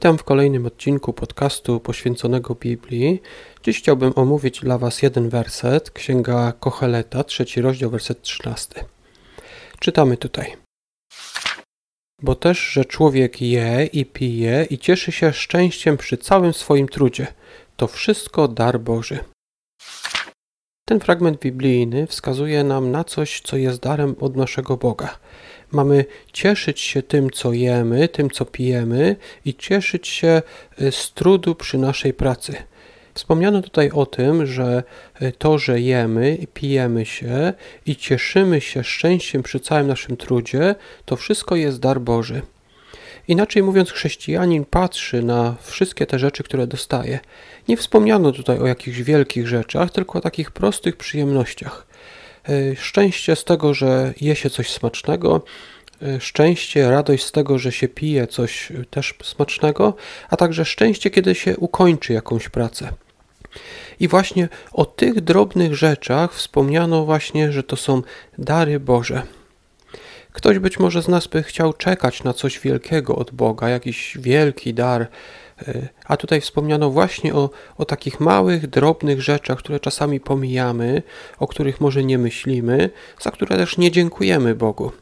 Witam w kolejnym odcinku podcastu poświęconego Biblii. Dziś chciałbym omówić dla Was jeden werset, Księga Kocheleta, trzeci rozdział, werset 13. Czytamy tutaj. Bo też, że człowiek je i pije i cieszy się szczęściem przy całym swoim trudzie, to wszystko dar Boży. Ten fragment biblijny wskazuje nam na coś, co jest darem od naszego Boga. Mamy cieszyć się tym, co jemy, tym, co pijemy i cieszyć się y, z trudu przy naszej pracy. Wspomniano tutaj o tym, że y, to, że jemy i pijemy się i cieszymy się szczęściem przy całym naszym trudzie, to wszystko jest dar Boży. Inaczej mówiąc, chrześcijanin patrzy na wszystkie te rzeczy, które dostaje. Nie wspomniano tutaj o jakichś wielkich rzeczach, tylko o takich prostych przyjemnościach. E, szczęście z tego, że je się coś smacznego, e, szczęście, radość z tego, że się pije coś też smacznego, a także szczęście, kiedy się ukończy jakąś pracę. I właśnie o tych drobnych rzeczach wspomniano właśnie, że to są dary Boże. Ktoś być może z nas by chciał czekać na coś wielkiego od Boga, jakiś wielki dar, e, a tutaj wspomniano właśnie o, o takich małych, drobnych rzeczach, które czasami pomijamy, o których może nie myślimy, za które też nie dziękujemy Bogu.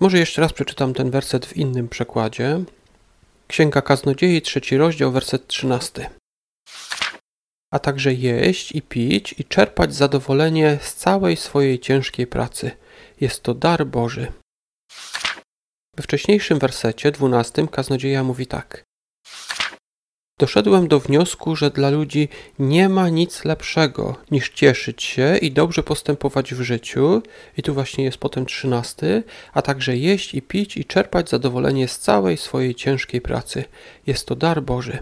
Może jeszcze raz przeczytam ten werset w innym przekładzie. Księga Kaznodziei, trzeci rozdział, werset trzynasty. A także jeść i pić i czerpać zadowolenie z całej swojej ciężkiej pracy – jest to dar Boży. We wcześniejszym wersecie, dwunastym, kaznodzieja mówi tak. Doszedłem do wniosku, że dla ludzi nie ma nic lepszego niż cieszyć się i dobrze postępować w życiu, i tu właśnie jest potem trzynasty, a także jeść i pić i czerpać zadowolenie z całej swojej ciężkiej pracy. Jest to dar Boży.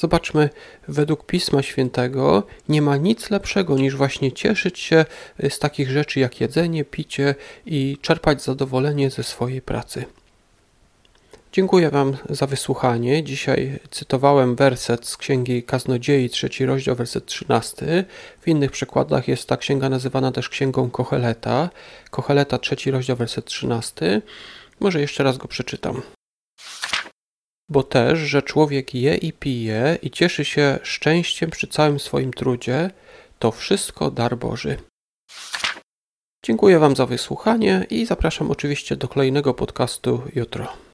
Zobaczmy, według Pisma Świętego nie ma nic lepszego niż właśnie cieszyć się z takich rzeczy jak jedzenie, picie i czerpać zadowolenie ze swojej pracy. Dziękuję Wam za wysłuchanie. Dzisiaj cytowałem werset z Księgi Kaznodziei, trzeci rozdział, werset 13. W innych przekładach jest ta księga nazywana też Księgą Kocheleta. Kocheleta, trzeci rozdział, werset 13. Może jeszcze raz go przeczytam bo też, że człowiek je i pije i cieszy się szczęściem przy całym swoim trudzie, to wszystko dar Boży. Dziękuję Wam za wysłuchanie i zapraszam oczywiście do kolejnego podcastu jutro.